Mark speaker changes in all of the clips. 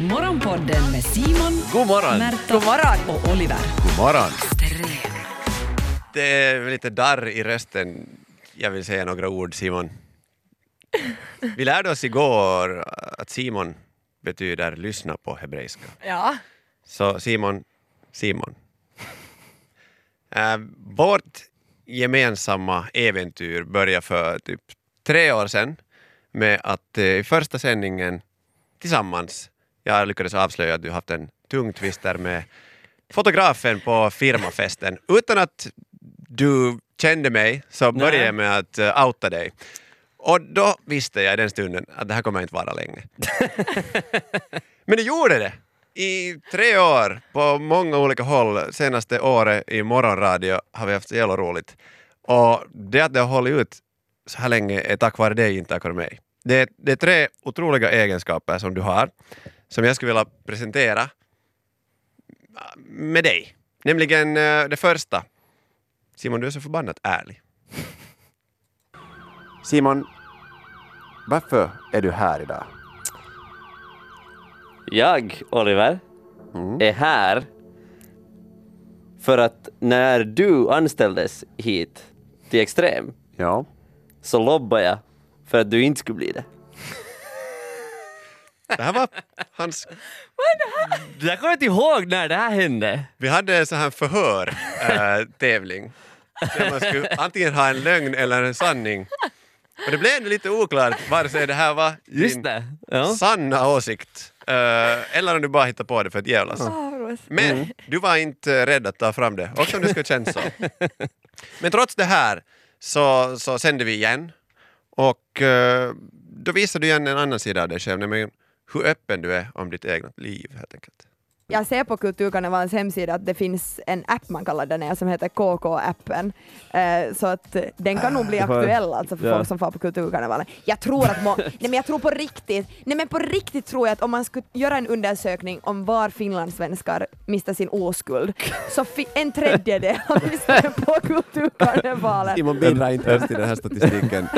Speaker 1: Morgonpodden med Simon,
Speaker 2: God morgon!
Speaker 1: Märta God morgon. och Oliver.
Speaker 2: God morgon! Det är lite darr i rösten. Jag vill säga några ord, Simon. Vi lärde oss igår att Simon betyder lyssna på hebreiska.
Speaker 3: Ja.
Speaker 2: Så Simon, Simon. Äh, vårt gemensamma äventyr började för typ tre år sedan med att eh, i första sändningen tillsammans, jag lyckades avslöja att du haft en tung twister med fotografen på firmafesten. Utan att du kände mig så började jag med att uh, outa dig. Och då visste jag i den stunden att det här kommer inte vara länge. Men det gjorde det! I tre år, på många olika håll, senaste året i morgonradio har vi haft så jävla roligt. Och det att det har hållit ut så här länge är tack vare dig, inte tack vare mig. Det är, det är tre otroliga egenskaper som du har, som jag skulle vilja presentera med dig. Nämligen eh, det första. Simon, du är så förbannat ärlig. Simon, varför är du här idag?
Speaker 4: Jag, Oliver, är här för att när du anställdes hit till Extrem
Speaker 2: Ja.
Speaker 4: så lobbade jag för att du inte skulle bli det.
Speaker 2: Det här var hans...
Speaker 4: Jag kommer inte ihåg när det här hände.
Speaker 2: Vi hade en sån här förhör-tävling. där man skulle antingen ha en lögn eller en sanning. Och det blev ändå lite oklart vare sig det här var
Speaker 4: Just
Speaker 2: din
Speaker 4: det. Ja.
Speaker 2: sanna åsikt eh, eller om du bara hittade på det för att jävlas. Men du var inte rädd att ta fram det, också om det skulle kännas så. Men trots det här så, så sände vi igen och eh, då visar du igen en annan sida av dig själv, nämligen hur öppen du är om ditt eget liv helt enkelt.
Speaker 3: Jag ser på Kulturkarnevalens hemsida att det finns en app man kallar den här som heter KK-appen. Eh, så att den kan nog bli aktuell alltså för
Speaker 4: Ja.
Speaker 3: folk som får på Kulturkarnevalen. Jag tror att må- nej men jag tror på riktigt, nej men på riktigt tror jag att om man skulle göra en undersökning om var finlandssvenskar mister sin oskuld, så fi- en tredjedel har lyssnat på Kulturkarnevalen.
Speaker 2: Simon bidrar inte ens till den här statistiken.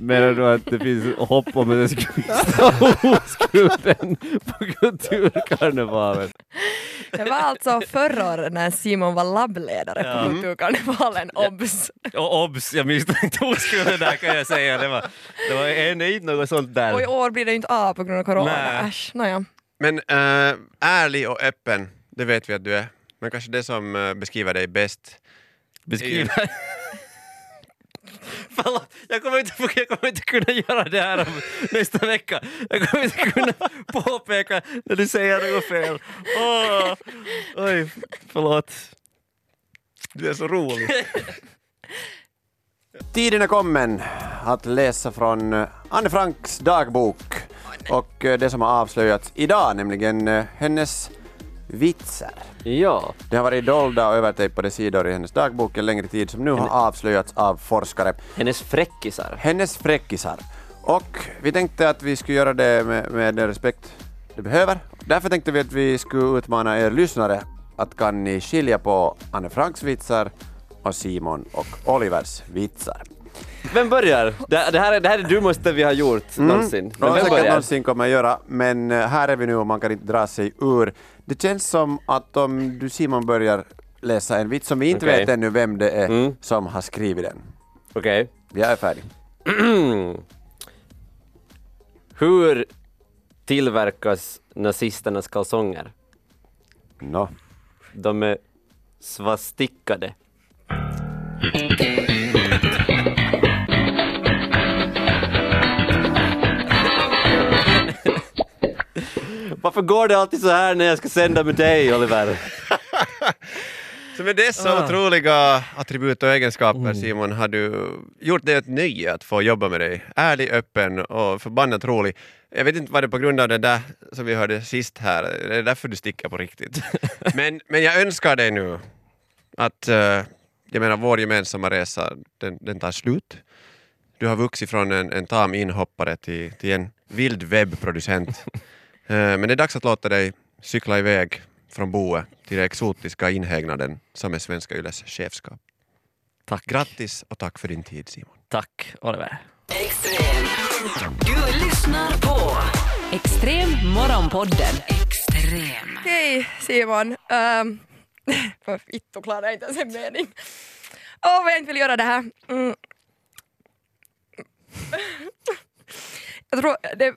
Speaker 4: Menar du att det finns hopp om att jag skulle mista oskulden på Kulturkarnevalen?
Speaker 5: Det var alltså förra året när Simon var labbledare
Speaker 4: Ja.
Speaker 5: på Kulturkarnevalen, obs!
Speaker 4: Och obs, jag miste inte oskulden där kan jag säga. Det var, det var ännu inte något sånt där.
Speaker 5: Och i år blir det ju inte av på grund av corona.
Speaker 4: Nej.
Speaker 5: Äsch, nåja.
Speaker 2: Men äh, ärlig och öppen, det vet vi att du är. Men kanske det som äh, beskriver dig bäst
Speaker 4: Beskriva. Förlåt, jag kommer, inte, jag kommer inte kunna göra det här om nästa vecka. Jag kommer inte kunna påpeka när du säger något fel. Åh, oj, förlåt.
Speaker 2: Du är så rolig. Tiden är kommen att läsa från Anne Franks dagbok och eh, det som har avslöjats idag, nämligen eh, hennes vitsar.
Speaker 4: Ja,
Speaker 2: Det har varit dolda och övertejpade sidor i hennes dagbok en längre tid som nu har avslöjats av forskare.
Speaker 4: hennes fräckisar.
Speaker 2: Hennes fräckisar. Och vi tänkte att vi skulle göra det med, med den respekt det behöver. Därför tänkte vi att vi skulle utmana er lyssnare att kan ni skilja på Anne Franks vitsar och Simon och Olivers vitsar.
Speaker 4: Vem börjar? Det, det, här, är- det här är det dummaste vi har gjort någonsin. Men vem
Speaker 2: säkert
Speaker 4: börjar?
Speaker 2: någonsin kommer jag göra, men eh, här är vi nu och man kan inte dra sig ur. Det känns som att om du Simon börjar läsa en vits som vi inte
Speaker 4: Okej.
Speaker 2: vet ännu vem det är
Speaker 4: Mm.
Speaker 2: som har skrivit den.
Speaker 4: Okej.
Speaker 2: Jag är färdig.
Speaker 4: Hur tillverkas nazisternas kalsonger?
Speaker 2: Nå.
Speaker 4: De är svastikade. Varför går det alltid så här när jag ska sända med dig, Oliver?
Speaker 2: Så med dessa otroliga attribut och egenskaper Simon har du gjort det ett nöje att få jobba med dig. Ärlig, öppen och förbannat rolig. Jag vet inte vad det är på grund av det där som vi hörde sist här, det är därför du sticker på riktigt. men, men jag önskar dig nu att, eh, jag menar vår gemensamma resa, den, den tar slut. Du har vuxit från en, en tam inhoppare till, till en vild webbproducent. Eh, men det är dags att låta dig cykla iväg från boet till den exotiska inhägnaden som är Svenska Yles chefskap.
Speaker 4: Tack.
Speaker 2: Grattis och tack för din tid Simon.
Speaker 4: Tack, Oliver.
Speaker 1: Extrem. Du lyssnar på Extrem morgonpodden. Extrem.
Speaker 5: Okej Simon. Um, för fitto klarar jag inte ens en mening. Åh vad jag inte vill göra det här. Mm. Jag tror det...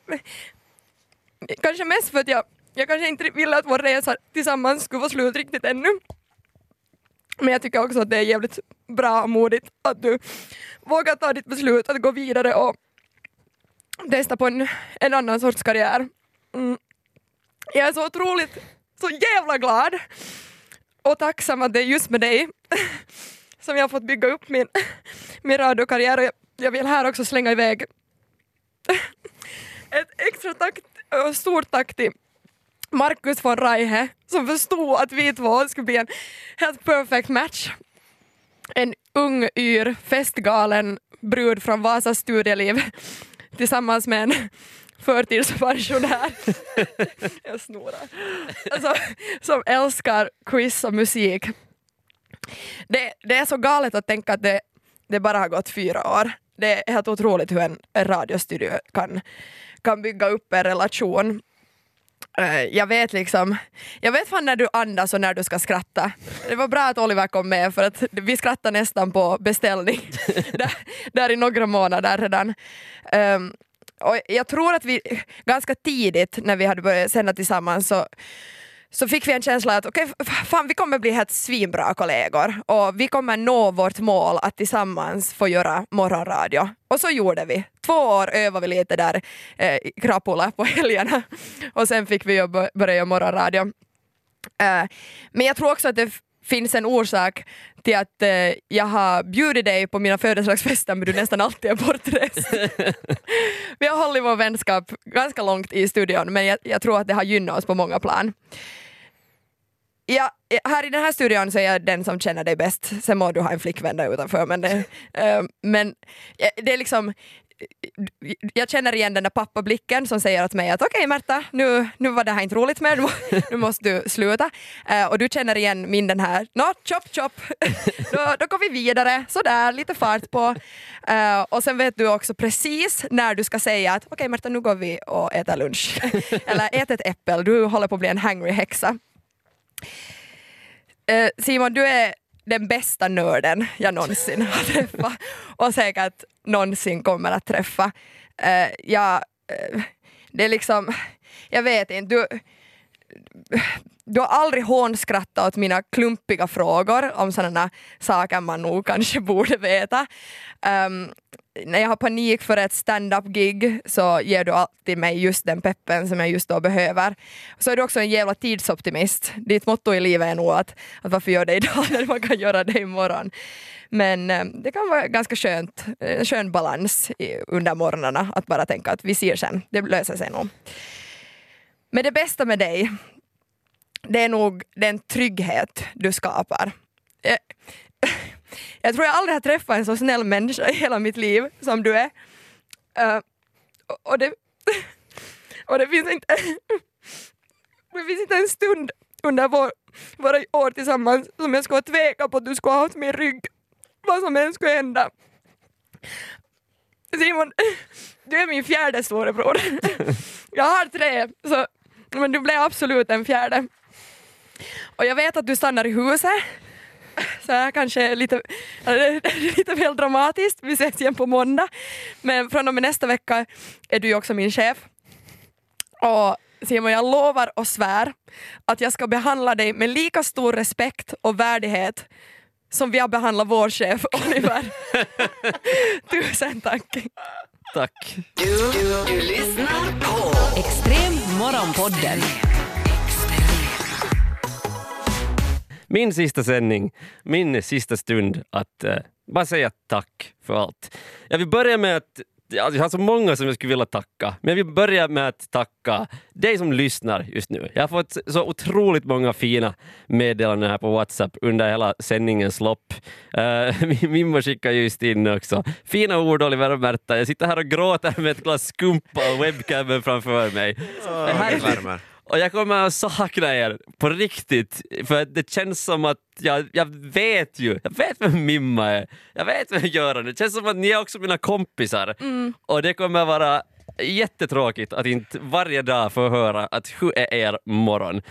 Speaker 5: Kanske mest för att jag, jag kanske inte ville att vår resa tillsammans skulle vara slut riktigt ännu. Men jag tycker också att det är jävligt bra och modigt att du vågar ta ditt beslut att gå vidare och testa på en, en annan sorts karriär. Mm. Jag är så otroligt, så jävla glad och tacksam att det är just med dig som jag har fått bygga upp min, min radiokarriär och jag, jag vill här också slänga iväg ett extra tack stort tack till Marcus von Reihe som förstod att vi två skulle bli en helt perfect match. En ung, yr, festgalen brud från Vasas studieliv tillsammans med en förtidspensionär. Jag snorar. Alltså, som älskar quiz och musik. Det, det är så galet att tänka att det, det bara har gått fyra år. Det är helt otroligt hur en, en radiostudio kan, kan bygga upp en relation. Eh, jag vet liksom, jag vet fan när du andas och när du ska skratta. Det var bra att Oliver kom med för att vi skrattar nästan på beställning där, där i några månader redan. Um, och jag tror att vi ganska tidigt när vi hade börjat sända tillsammans så, så fick vi en känsla att okej, okay, fan vi kommer bli helt svinbra kollegor och vi kommer nå vårt mål att tillsammans få göra morgonradio. Och så gjorde vi. Två år övade vi lite där eh, i Krapula på helgerna och sen fick vi börja göra morgonradio. Eh, men jag tror också att det finns en orsak till att eh, jag har bjudit dig på mina födelsedagsfester men du nästan alltid är bortrest. vi har hållit vår vänskap ganska långt i studion men jag, jag tror att det har gynnat oss på många plan. Ja, här i den här studion så är jag den som känner dig bäst. Sen må du ha en flickvän där utanför. Men det, äh, men det är liksom, jag känner igen den där pappablicken som säger åt mig att okej okay, Märta, nu, nu var det här inte roligt mer, nu, nu måste du sluta. Uh, och du känner igen min den här, nå chop chop, då, då går vi vidare, sådär, lite fart på. Uh, och sen vet du också precis när du ska säga att okej okay, Märta, nu går vi och äter lunch. Eller ät ett äppel, du håller på att bli en hangry häxa. Uh, Simon, du är den bästa nörden jag någonsin har träffat och säkert någonsin kommer att träffa. Eh, uh, jag, uh, eh, det är liksom, jag vet inte, du, du har aldrig hånskrattat åt mina klumpiga frågor om sådana saker man nog kanske borde veta. Um, när jag har panik för ett stand-up-gig så ger du alltid mig just den peppen som jag just då behöver. Så är du också en jävla tidsoptimist. Ditt motto i livet är nog att, att varför gör det idag när man kan göra det imorgon. Men eh, det kan vara ganska skönt, en skön balans under morgnarna att bara tänka att vi ser sen, det löser sig nog. Men det bästa med dig, det är nog den trygghet du skapar. Eh, jag, tror jag aldrig har träffat en så snäll människa i hela mitt liv som du är. Uh, och, det, och det finns inte det finns inte en stund under vår, våra år tillsammans som jag skulle tveka på att du skulle ha haft min rygg. Vad som än skulle hända. Simon, du är min fjärde storebror. Jag har tre, så, men du blev absolut en fjärde. Och jag vet att du stannar i huset så här kanske lite, lite väl dramatiskt. Vi ses igen på måndag. Men från och med nästa vecka är du ju också min chef. Och Simon, jag lovar och svär att jag ska behandla dig med lika stor respekt och värdighet som vi har behandlat vår chef Oliver. Tusen tack.
Speaker 4: Tack.
Speaker 1: Du, du, du lyssnar på Extrem Morgonpodden.
Speaker 4: Min sista sändning, min sista stund att uh, bara säga tack för allt. Jag vill börja med att alltså, jag har så många som jag skulle vilja tacka, men jag vill börja med att tacka dig som lyssnar just nu. Jag har fått så otroligt många fina meddelanden här på Whatsapp under hela sändningens lopp. Eh, uh, Mimmo skickar just in också. Fina ord Oliver och Märta. Jag sitter här och gråter med ett glas skumpa och webcamen framför mig.
Speaker 2: Oh,
Speaker 4: och jag kommer att sakna er på riktigt, för det känns som att jag, jag vet ju, jag vet vem Mimma är, jag vet vem Göran är, det känns som att ni är också mina kompisar.
Speaker 5: Mm.
Speaker 4: Och det kommer vara jättetråkigt att inte varje dag få höra att hur är er morgon?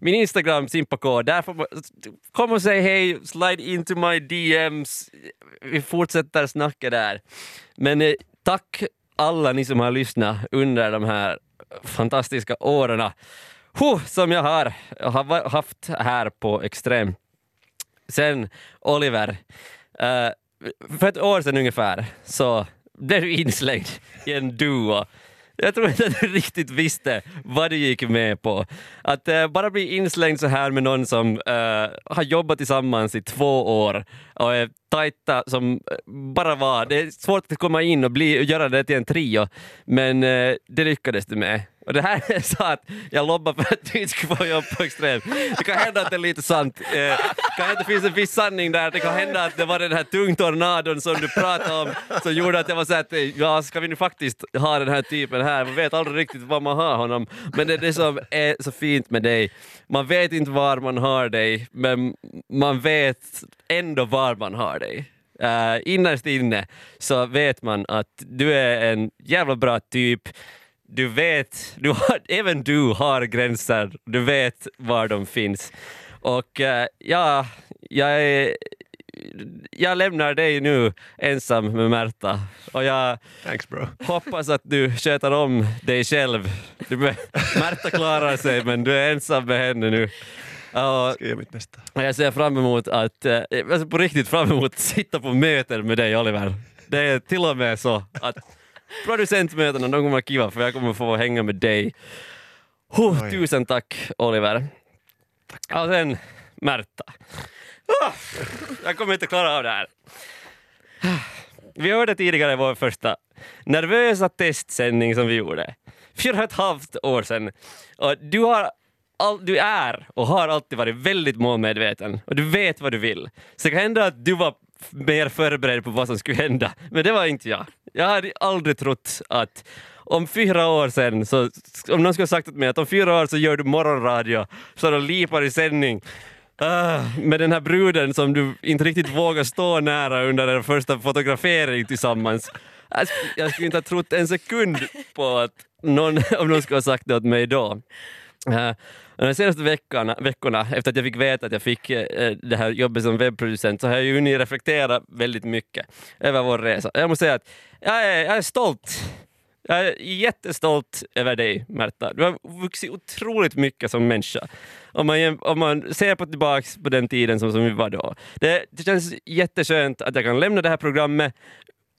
Speaker 4: Min Instagram, Simpako, där får man kom och säg hej, slide into my DMs. Vi fortsätter snacka där. Men eh, tack alla ni som har lyssnat under de här fantastiska åren huh, som jag har, har haft här på Extrem. Sen Oliver, uh, för ett år sedan ungefär så blev du inslängd i en duo. Jag tror inte att du riktigt visste vad du gick med på. Att uh, bara bli inslängd så här med någon som uh, har jobbat tillsammans i två år och är tajta som eh, bara var. Det är svårt att komma in och, bli, och göra det till en trio, men uh, det lyckades du med. Och det här är så att jag lobbar för att du inte ska få jobb på Extrem. Det kan hända att det är lite sant. Eh, det kan hända att det finns en viss sanning där. Det kan hända att det var den här tungtornadon som du pratade om som gjorde att jag var så att eh, ja, ska vi nu faktiskt ha den här typen här? Man vet aldrig riktigt var man har honom. Men det är det som är så fint med dig. Man vet inte var man har dig, men man vet ändå var man har dig. Uh, innerst inne så vet man att du är en jävla bra typ du vet, du har, även du har gränser, du vet var de finns. Och uh, ja, jag, är, jag lämnar dig nu ensam med Märta och jag
Speaker 2: Thanks,
Speaker 4: hoppas att du sköter om dig själv. Du, Märta klarar sig men du är ensam med henne nu.
Speaker 2: Och ska göra mitt bästa.
Speaker 4: Jag ser fram emot att, eh, alltså på riktigt fram emot att sitta på möten med dig Oliver. Det är till och med så att producentmötena, de kommer vara kiva för jag kommer få hänga med dig. Huh, tusen tack Oliver. Tack. Och sen Märta. Oh, jag kommer inte klara av det här. Vi hörde tidigare vår första nervösa testsändning som vi gjorde. Fyra och ett halvt år sedan. Och du, har all, du är och har alltid varit väldigt målmedveten och du vet vad du vill. Så det kan hända att du var mer förberedd på vad som skulle hända, men det var inte jag. Jag hade aldrig trott att om fyra år sen, så, om någon skulle ha sagt till mig att om fyra år så gör du morgonradio, så de lipar i sändning Uh, med den här bruden som du inte riktigt vågar stå nära under den första fotografering tillsammans. Jag, jag skulle inte ha trott en sekund på att någon, om någon skulle ha sagt det åt mig då. Uh, de senaste veckorna, veckorna, efter att jag fick veta att jag fick uh, det här jobbet som webbproducent, så har jag ju hunnit reflektera väldigt mycket över vår resa. Jag måste säga att jag är, jag är stolt. Jag är jättestolt över dig, Märta. Du har vuxit otroligt mycket som människa. Om man, om man ser på tillbaka på den tiden som, som vi var då. Det, det känns jätteskönt att jag kan lämna det här programmet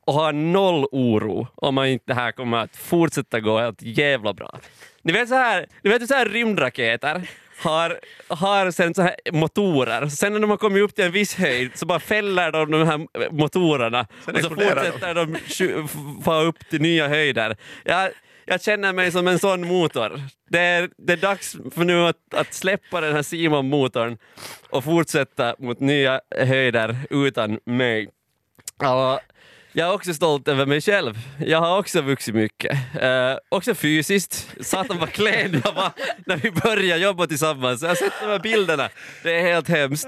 Speaker 4: och ha noll oro om man inte det här kommer att fortsätta gå helt jävla bra. Ni vet så här, ni vet så här rymdraketer har, har sen så här motorer. Sen när de har kommit upp till en viss höjd så bara fäller de de här motorerna
Speaker 2: Sen
Speaker 4: och så fortsätter de tju- f- få upp till nya höjder. Jag, jag känner mig som en sån motor. Det är, det är dags för nu att, att släppa den här Simon-motorn och fortsätta mot nya höjder utan mig. Ja, jag är också stolt över mig själv. Jag har också vuxit mycket. Eh, också fysiskt. Satan vad klen jag var när vi började jobba tillsammans. Jag har sett de här bilderna. Det är helt hemskt.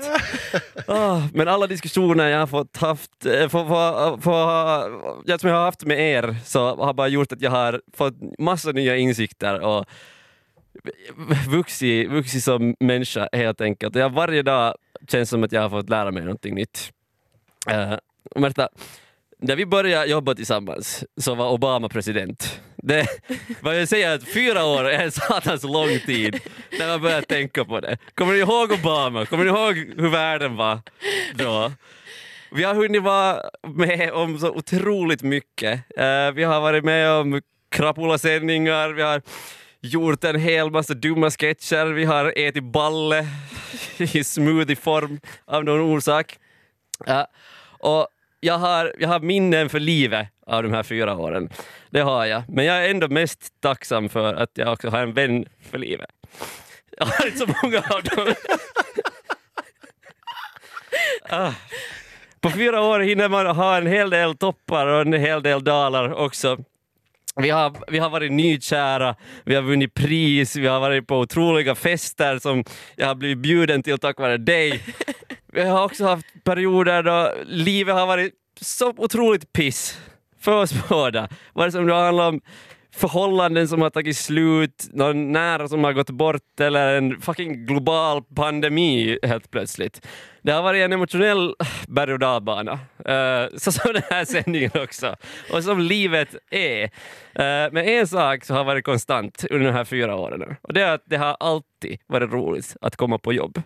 Speaker 4: Oh, men alla diskussioner jag har fått haft, för, för, för, som jag har haft med er så har bara gjort att jag har fått massa nya insikter och vuxit, vuxit som människa helt enkelt. Jag varje dag känns som att jag har fått lära mig någonting nytt. Uh, Märta, när vi började jobba tillsammans så var Obama president. Det, vad jag säger att fyra år är en satans lång tid när man börjar tänka på det. Kommer ni ihåg Obama? Kommer ni ihåg hur världen var då? Vi har hunnit vara med om så otroligt mycket. Eh, vi har varit med om krapulasändningar, vi har gjort en hel massa dumma sketcher, vi har ätit balle i smoothieform av någon orsak. Och jag har, jag har minnen för livet av de här fyra åren. Det har jag. Men jag är ändå mest tacksam för att jag också har en vän för livet. Jag har inte så många av dem. ah. På fyra år hinner man ha en hel del toppar och en hel del dalar också. Vi har, vi har varit nykära, vi har vunnit pris, vi har varit på otroliga fester som jag har blivit bjuden till tack vare dig. Vi har också haft perioder då livet har varit så otroligt piss för oss båda. Vare som det handlar om förhållanden som har tagit slut, någon nära som har gått bort eller en fucking global pandemi helt plötsligt. Det har varit en emotionell berg och dalbana, uh, så som den här sändningen också, och som livet är. Uh, men en sak så har varit konstant under de här fyra åren och det är att det har alltid varit roligt att komma på jobb.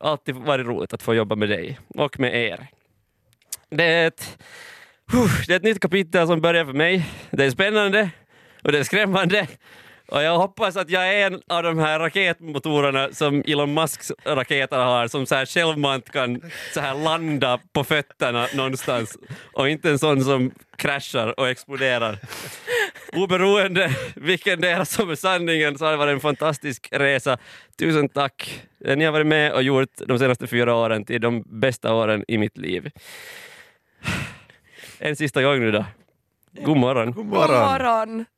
Speaker 4: Alltid varit roligt att få jobba med dig och med er. Det är ett, det är ett nytt kapitel som börjar för mig. Det är spännande och det är skrämmande. Och jag hoppas att jag är en av de här raketmotorerna som Elon Musks raketer har som så här självmant kan så här landa på fötterna någonstans och inte en sån som kraschar och exploderar. Oberoende vilken del som är sanningen så har det varit en fantastisk resa. Tusen tack! Ni har varit med och gjort de senaste fyra åren till de bästa åren i mitt liv. En sista gång nu då. God morgon.
Speaker 2: God
Speaker 5: God
Speaker 2: morgon.
Speaker 5: morgon.